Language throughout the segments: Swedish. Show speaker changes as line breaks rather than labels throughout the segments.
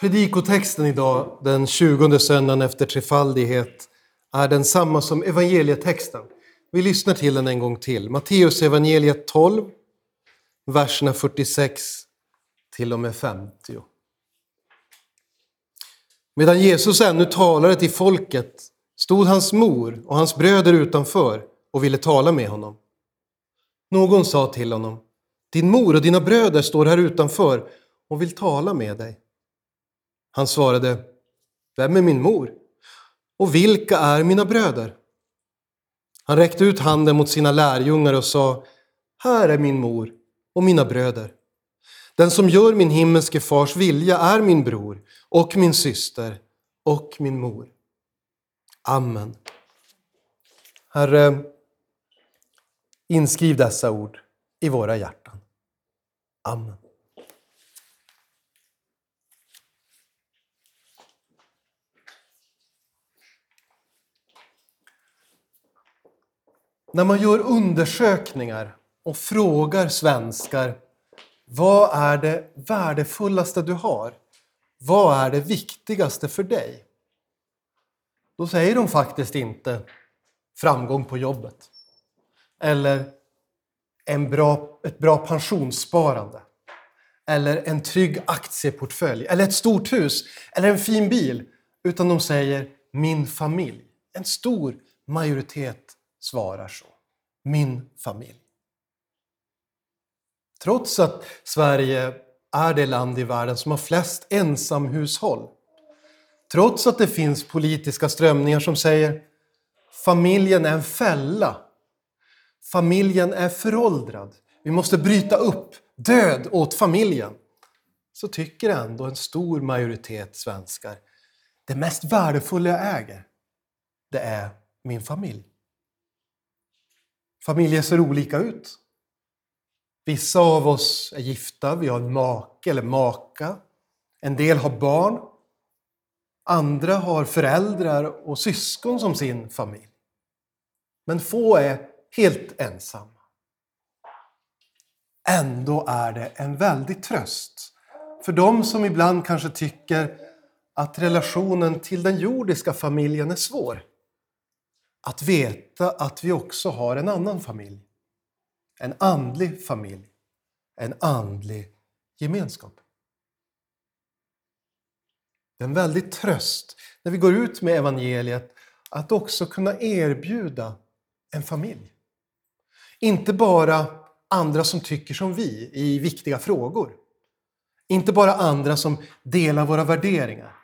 Predikotexten idag, den 20 söndagen efter trefaldighet, är densamma som evangelietexten. Vi lyssnar till den en gång till. Matteus evangeliet 12, verserna 46 till och med 50. Medan Jesus ännu talade till folket stod hans mor och hans bröder utanför och ville tala med honom. Någon sa till honom, din mor och dina bröder står här utanför och vill tala med dig. Han svarade, vem är min mor? Och vilka är mina bröder? Han räckte ut handen mot sina lärjungar och sa, här är min mor och mina bröder. Den som gör min himmelske fars vilja är min bror och min syster och min mor. Amen. Herre, inskriv dessa ord i våra hjärtan. Amen. När man gör undersökningar och frågar svenskar vad är det värdefullaste du har? Vad är det viktigaste för dig? Då säger de faktiskt inte framgång på jobbet. Eller en bra, ett bra pensionssparande. Eller en trygg aktieportfölj. Eller ett stort hus. Eller en fin bil. Utan de säger min familj. En stor majoritet svarar så. Min familj. Trots att Sverige är det land i världen som har flest ensamhushåll. Trots att det finns politiska strömningar som säger familjen är en fälla. Familjen är föråldrad. Vi måste bryta upp. Död åt familjen. Så tycker ändå en stor majoritet svenskar det mest värdefulla jag äger, det är min familj. Familjer ser olika ut. Vissa av oss är gifta, vi har en make eller maka. En del har barn. Andra har föräldrar och syskon som sin familj. Men få är helt ensamma. Ändå är det en väldig tröst för de som ibland kanske tycker att relationen till den jordiska familjen är svår. Att veta att vi också har en annan familj. En andlig familj. En andlig gemenskap. Det är en väldig tröst när vi går ut med evangeliet att också kunna erbjuda en familj. Inte bara andra som tycker som vi i viktiga frågor. Inte bara andra som delar våra värderingar.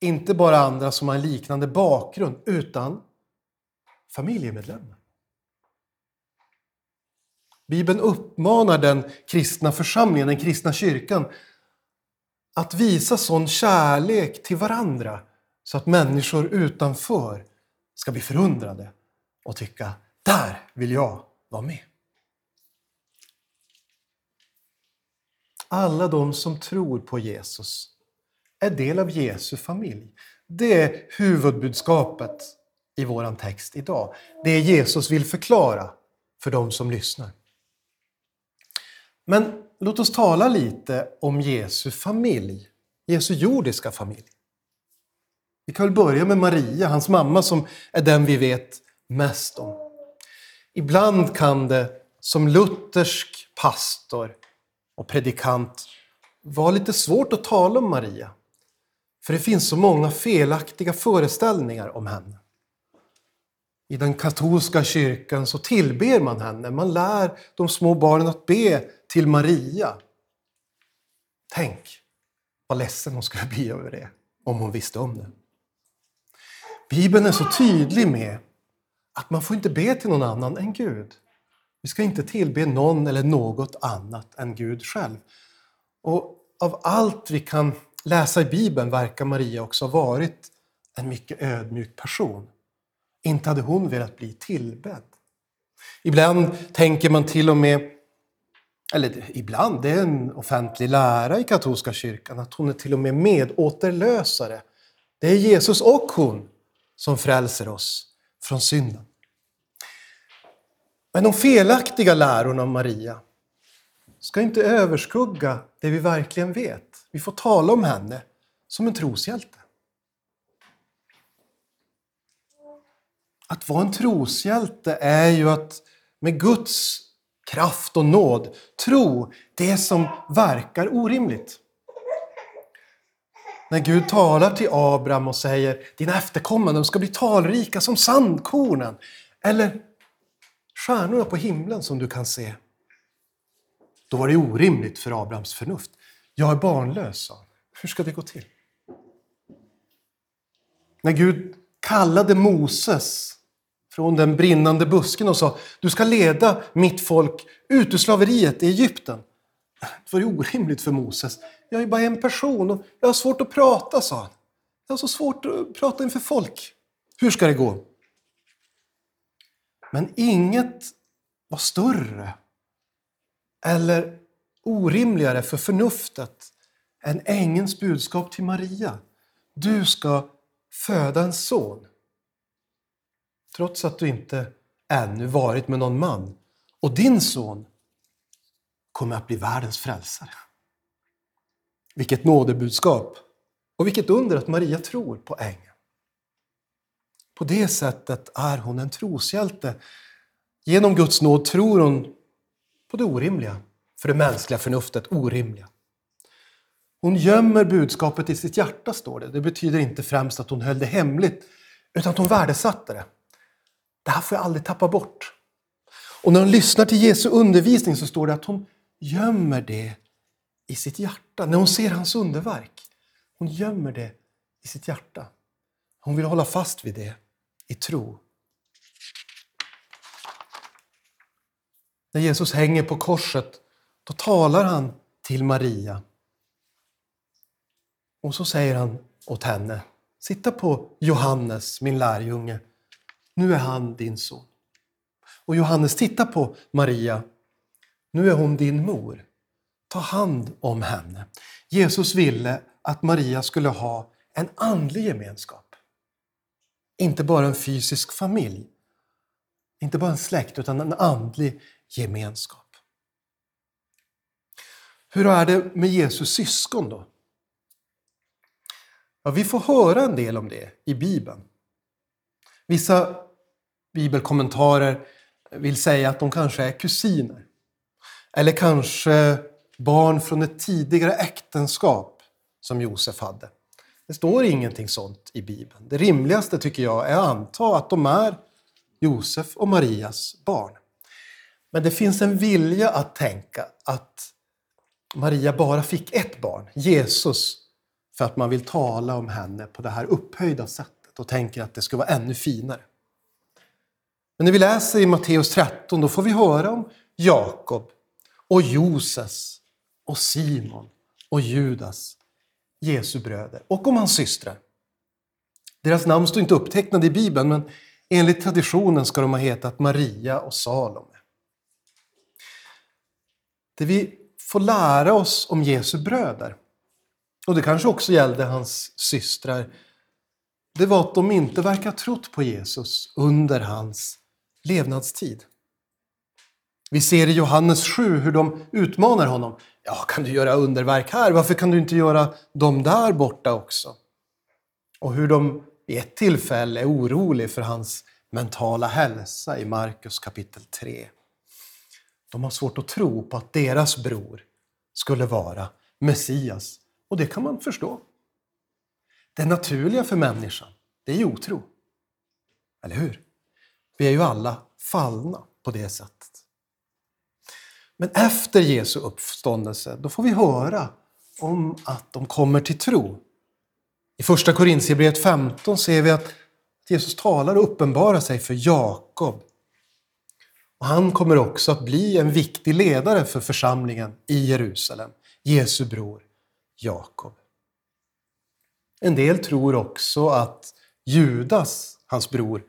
Inte bara andra som har en liknande bakgrund, utan familjemedlemmar. Bibeln uppmanar den kristna församlingen, den kristna kyrkan, att visa sån kärlek till varandra så att människor utanför ska bli förundrade och tycka, där vill jag vara med. Alla de som tror på Jesus är del av Jesu familj. Det är huvudbudskapet i vår text idag. Det Jesus vill förklara för de som lyssnar. Men låt oss tala lite om Jesu familj, Jesu jordiska familj. Vi kan väl börja med Maria, hans mamma, som är den vi vet mest om. Ibland kan det som luthersk pastor och predikant vara lite svårt att tala om Maria. För det finns så många felaktiga föreställningar om henne. I den katolska kyrkan så tillber man henne. Man lär de små barnen att be till Maria. Tänk vad ledsen hon skulle bli över det, om hon visste om det. Bibeln är så tydlig med att man får inte be till någon annan än Gud. Vi ska inte tillbe någon eller något annat än Gud själv. Och av allt vi kan läsa i Bibeln verkar Maria också ha varit en mycket ödmjuk person. Inte hade hon velat bli tillbedd. Ibland tänker man till och med, eller ibland, det är en offentlig lära i katolska kyrkan, att hon är till och med medåterlösare. Det är Jesus och hon som frälser oss från synden. Men de felaktiga lärorna om Maria, ska inte överskugga det vi verkligen vet. Vi får tala om henne som en troshjälte. Att vara en troshjälte är ju att med Guds kraft och nåd tro det som verkar orimligt. När Gud talar till Abraham och säger dina efterkommande ska bli talrika som sandkornen eller stjärnorna på himlen som du kan se. Då var det orimligt för Abrahams förnuft. Jag är barnlös, sa han. Hur ska det gå till? När Gud kallade Moses från den brinnande busken och sa du ska leda mitt folk ut ur slaveriet i Egypten. Det var ju orimligt för Moses. Jag är bara en person och jag har svårt att prata, sa han. Jag har så svårt att prata inför folk. Hur ska det gå? Men inget var större eller orimligare för förnuftet än ängelns budskap till Maria. Du ska föda en son. Trots att du inte ännu varit med någon man. Och din son kommer att bli världens frälsare. Vilket nådebudskap! Och vilket under att Maria tror på ängeln. På det sättet är hon en troshjälte. Genom Guds nåd tror hon på det orimliga, för det mänskliga förnuftet orimliga. Hon gömmer budskapet i sitt hjärta, står det. Det betyder inte främst att hon höll det hemligt, utan att hon värdesatte det. Det här får jag aldrig tappa bort. Och när hon lyssnar till Jesu undervisning så står det att hon gömmer det i sitt hjärta. När hon ser hans underverk. Hon gömmer det i sitt hjärta. Hon vill hålla fast vid det i tro. När Jesus hänger på korset, då talar han till Maria. Och så säger han åt henne, sitta på Johannes, min lärjunge. Nu är han din son. Och Johannes tittar på Maria. Nu är hon din mor. Ta hand om henne. Jesus ville att Maria skulle ha en andlig gemenskap. Inte bara en fysisk familj. Inte bara en släkt, utan en andlig gemenskap. Hur är det med Jesus syskon då? Ja, vi får höra en del om det i Bibeln. Vissa bibelkommentarer vill säga att de kanske är kusiner. Eller kanske barn från ett tidigare äktenskap som Josef hade. Det står ingenting sånt i Bibeln. Det rimligaste tycker jag är att anta att de är Josef och Marias barn. Men det finns en vilja att tänka att Maria bara fick ett barn, Jesus, för att man vill tala om henne på det här upphöjda sättet och tänker att det ska vara ännu finare. Men när vi läser i Matteus 13 då får vi höra om Jakob och Joses och Simon och Judas, Jesu bröder, och om hans systrar. Deras namn står inte upptecknade i Bibeln, men enligt traditionen ska de ha hetat Maria och Salome. Det vi få lära oss om Jesu bröder, och det kanske också gällde hans systrar, det var att de inte verkar trott på Jesus under hans levnadstid. Vi ser i Johannes 7 hur de utmanar honom. Ja, kan du göra underverk här? Varför kan du inte göra dem där borta också? Och hur de vid ett tillfälle är oroliga för hans mentala hälsa i Markus kapitel 3. De har svårt att tro på att deras bror skulle vara Messias. Och det kan man förstå. Det naturliga för människan, det är ju otro. Eller hur? Vi är ju alla fallna på det sättet. Men efter Jesu uppståndelse, då får vi höra om att de kommer till tro. I första Korintierbrevet 15 ser vi att Jesus talar och uppenbarar sig för Jakob. Och han kommer också att bli en viktig ledare för församlingen i Jerusalem, Jesu bror Jakob. En del tror också att Judas, hans bror,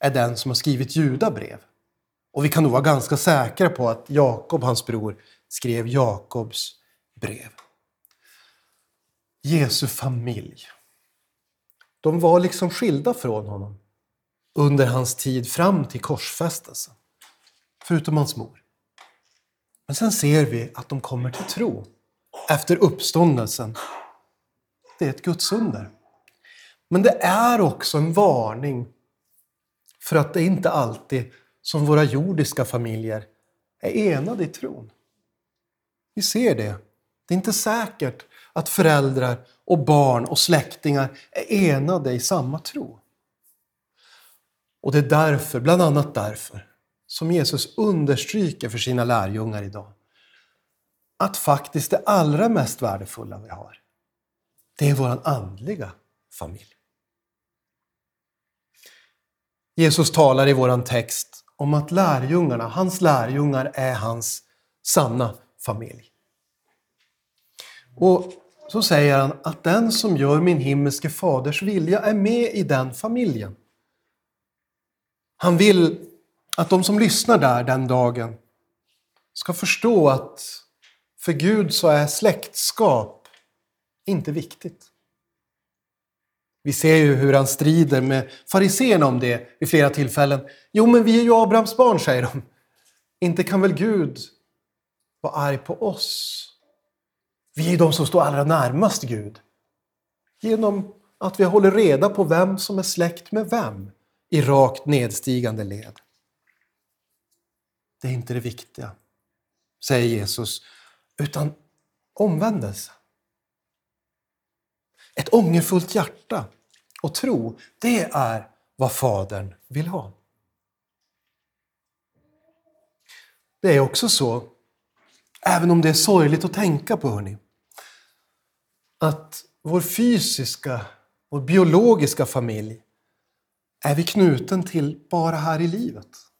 är den som har skrivit judabrev. Och vi kan nog vara ganska säkra på att Jakob, hans bror, skrev Jakobs brev. Jesu familj. De var liksom skilda från honom under hans tid fram till korsfästelsen. Förutom hans mor. Men sen ser vi att de kommer till tro efter uppståndelsen. Det är ett Guds under. Men det är också en varning för att det inte alltid som våra jordiska familjer är enade i tron. Vi ser det. Det är inte säkert att föräldrar och barn och släktingar är enade i samma tro. Och det är därför, bland annat därför, som Jesus understryker för sina lärjungar idag att faktiskt det allra mest värdefulla vi har, det är vår andliga familj. Jesus talar i vår text om att lärjungarna, hans lärjungar är hans sanna familj. Och så säger han att den som gör min himmelske faders vilja är med i den familjen. Han vill att de som lyssnar där den dagen ska förstå att för Gud så är släktskap inte viktigt. Vi ser ju hur han strider med fariséerna om det vid flera tillfällen. Jo, men vi är ju Abrahams barn, säger de. Inte kan väl Gud vara arg på oss? Vi är ju de som står allra närmast Gud. Genom att vi håller reda på vem som är släkt med vem i rakt nedstigande led. Det är inte det viktiga, säger Jesus, utan omvändelse. Ett ångerfullt hjärta och tro, det är vad Fadern vill ha. Det är också så, även om det är sorgligt att tänka på, hörni, att vår fysiska, vår biologiska familj är vi knuten till bara här i livet.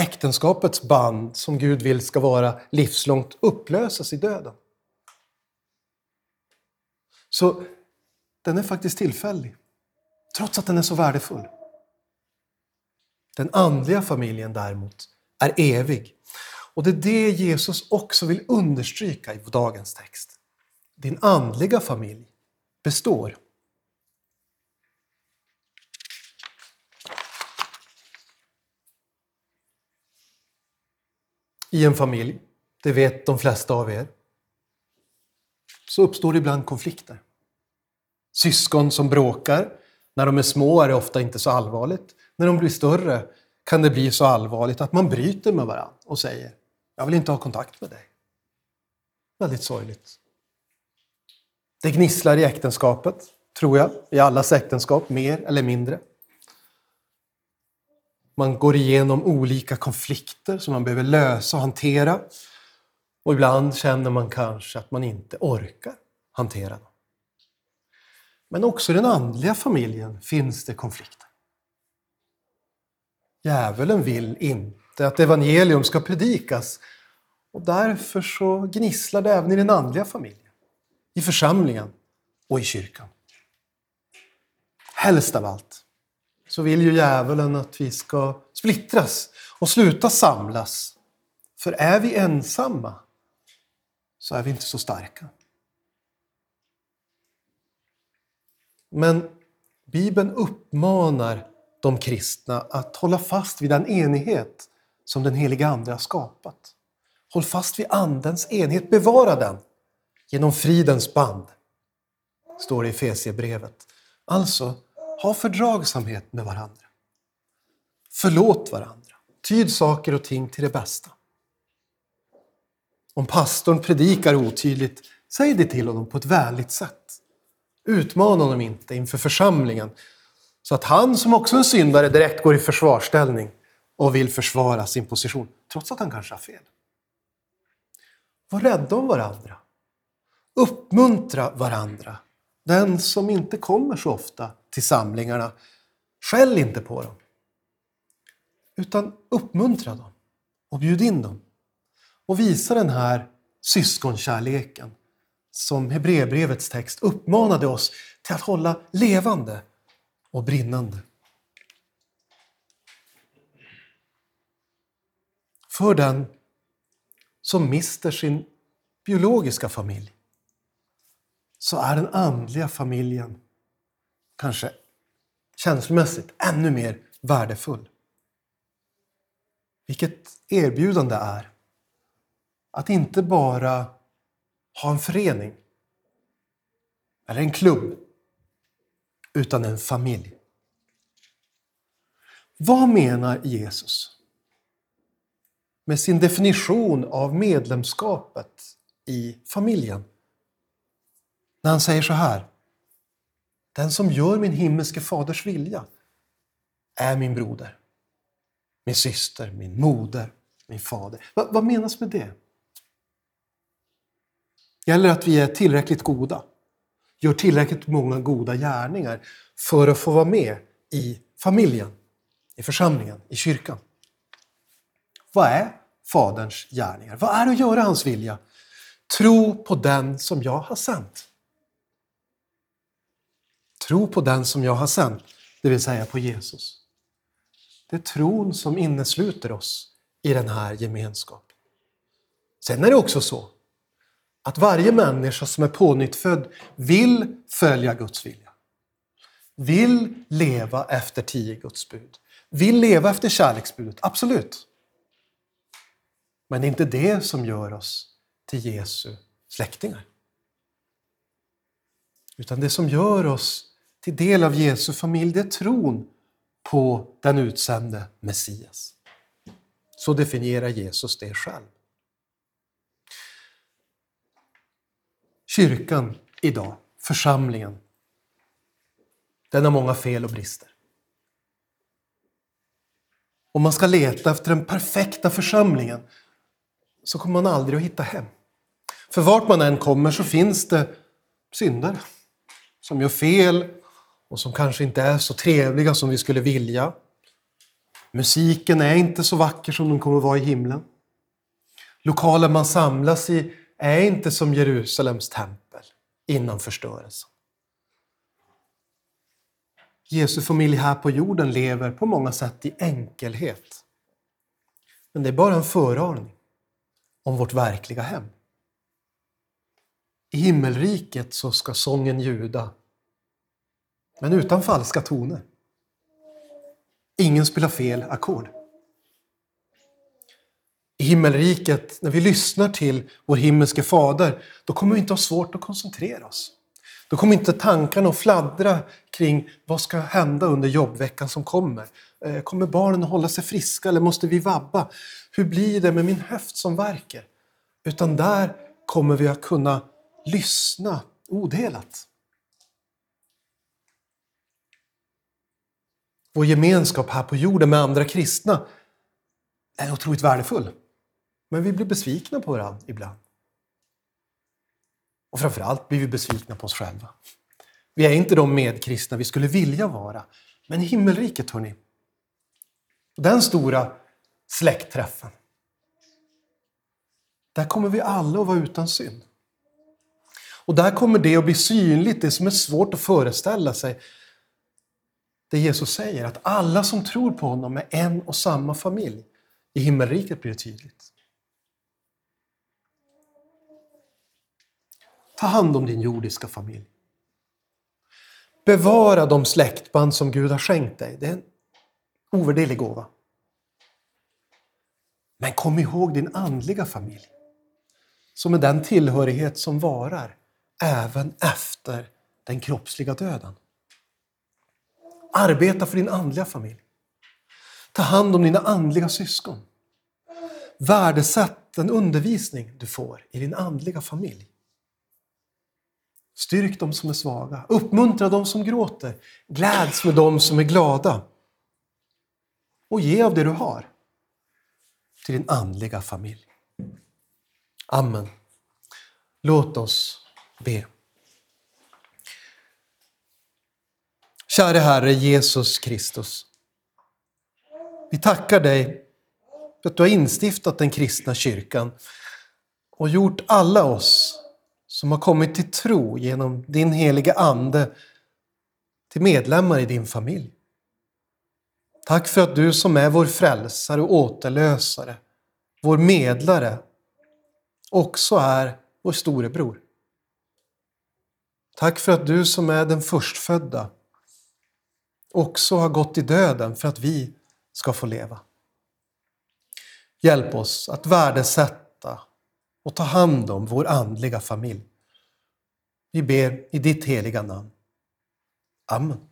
Äktenskapets band som Gud vill ska vara livslångt upplösas i döden. Så den är faktiskt tillfällig, trots att den är så värdefull. Den andliga familjen däremot är evig. Och det är det Jesus också vill understryka i dagens text. Din andliga familj består. I en familj, det vet de flesta av er, så uppstår det ibland konflikter. Syskon som bråkar. När de är små är det ofta inte så allvarligt. När de blir större kan det bli så allvarligt att man bryter med varandra och säger jag vill inte ha kontakt med dig. Väldigt sorgligt. Det gnisslar i äktenskapet, tror jag, i allas äktenskap, mer eller mindre. Man går igenom olika konflikter som man behöver lösa och hantera. Och ibland känner man kanske att man inte orkar hantera dem. Men också i den andliga familjen finns det konflikter. Djävulen vill inte att evangelium ska predikas och därför så gnisslar det även i den andliga familjen, i församlingen och i kyrkan. Helst av allt så vill ju djävulen att vi ska splittras och sluta samlas. För är vi ensamma så är vi inte så starka. Men Bibeln uppmanar de kristna att hålla fast vid den enighet som den heliga Ande har skapat. Håll fast vid Andens enhet, bevara den genom fridens band, står det i Fesiebrevet. Alltså, ha fördragsamhet med varandra. Förlåt varandra. Tyd saker och ting till det bästa. Om pastorn predikar otydligt, säg det till honom på ett vänligt sätt. Utmana honom inte inför församlingen så att han, som också är en syndare, direkt går i försvarsställning och vill försvara sin position, trots att han kanske har fel. Var rädda om varandra. Uppmuntra varandra. Den som inte kommer så ofta till samlingarna, skäll inte på dem. Utan uppmuntra dem och bjud in dem. Och visa den här syskonkärleken som Hebreerbrevets text uppmanade oss till att hålla levande och brinnande. För den som mister sin biologiska familj så är den andliga familjen kanske känslomässigt ännu mer värdefull. Vilket erbjudande är att inte bara ha en förening eller en klubb, utan en familj. Vad menar Jesus med sin definition av medlemskapet i familjen? När han säger så här. Den som gör min himmelske faders vilja är min broder, min syster, min moder, min fader. vad, vad menas med det? Gäller att vi är tillräckligt goda? Gör tillräckligt många goda gärningar för att få vara med i familjen, i församlingen, i kyrkan? Vad är Faderns gärningar? Vad är att göra hans vilja? Tro på den som jag har sänt. Tro på den som jag har sänt, det vill säga på Jesus. Det är tron som innesluter oss i den här gemenskapen. Sen är det också så att varje människa som är pånyttfödd vill följa Guds vilja. Vill leva efter tio Guds bud. Vill leva efter kärleksbudet, absolut. Men det är inte det som gör oss till Jesu släktingar. Utan det som gör oss till del av Jesu familj, det är tron på den utsände Messias. Så definierar Jesus det själv. Kyrkan idag, församlingen, den har många fel och brister. Om man ska leta efter den perfekta församlingen så kommer man aldrig att hitta hem. För vart man än kommer så finns det syndare som gör fel och som kanske inte är så trevliga som vi skulle vilja. Musiken är inte så vacker som den kommer att vara i himlen. Lokalen man samlas i är inte som Jerusalems tempel innan förstörelsen. Jesu familj här på jorden lever på många sätt i enkelhet. Men det är bara en föraning om vårt verkliga hem. I himmelriket så ska sången ljuda, men utan falska toner. Ingen spelar fel ackord. I himmelriket, när vi lyssnar till vår himmelske fader, då kommer vi inte ha svårt att koncentrera oss. Då kommer inte tankarna att fladdra kring vad ska hända under jobbveckan som kommer. Eh, kommer barnen att hålla sig friska eller måste vi vabba? Hur blir det med min höft som verkar? Utan där kommer vi att kunna lyssna odelat. Vår gemenskap här på jorden med andra kristna är otroligt värdefull. Men vi blir besvikna på varandra ibland. Och framförallt blir vi besvikna på oss själva. Vi är inte de medkristna vi skulle vilja vara. Men i himmelriket, hörni. Den stora släktträffen. Där kommer vi alla att vara utan synd. Och där kommer det att bli synligt, det som är svårt att föreställa sig. Det Jesus säger, att alla som tror på honom är en och samma familj. I himmelriket blir det tydligt. Ta hand om din jordiska familj. Bevara de släktband som Gud har skänkt dig. Det är en ovärderlig gåva. Men kom ihåg din andliga familj. Som är den tillhörighet som varar även efter den kroppsliga döden. Arbeta för din andliga familj. Ta hand om dina andliga syskon. Värdesätt den undervisning du får i din andliga familj. Styrk dem som är svaga. Uppmuntra dem som gråter. Gläds med dem som är glada. Och ge av det du har till din andliga familj. Amen. Låt oss be. Käre Herre Jesus Kristus. Vi tackar dig för att du har instiftat den kristna kyrkan och gjort alla oss som har kommit till tro genom din heliga Ande till medlemmar i din familj. Tack för att du som är vår frälsare och återlösare, vår medlare, också är vår storebror. Tack för att du som är den förstfödda också har gått i döden för att vi ska få leva. Hjälp oss att värdesätta och ta hand om vår andliga familj. Vi ber i ditt heliga namn. Amen.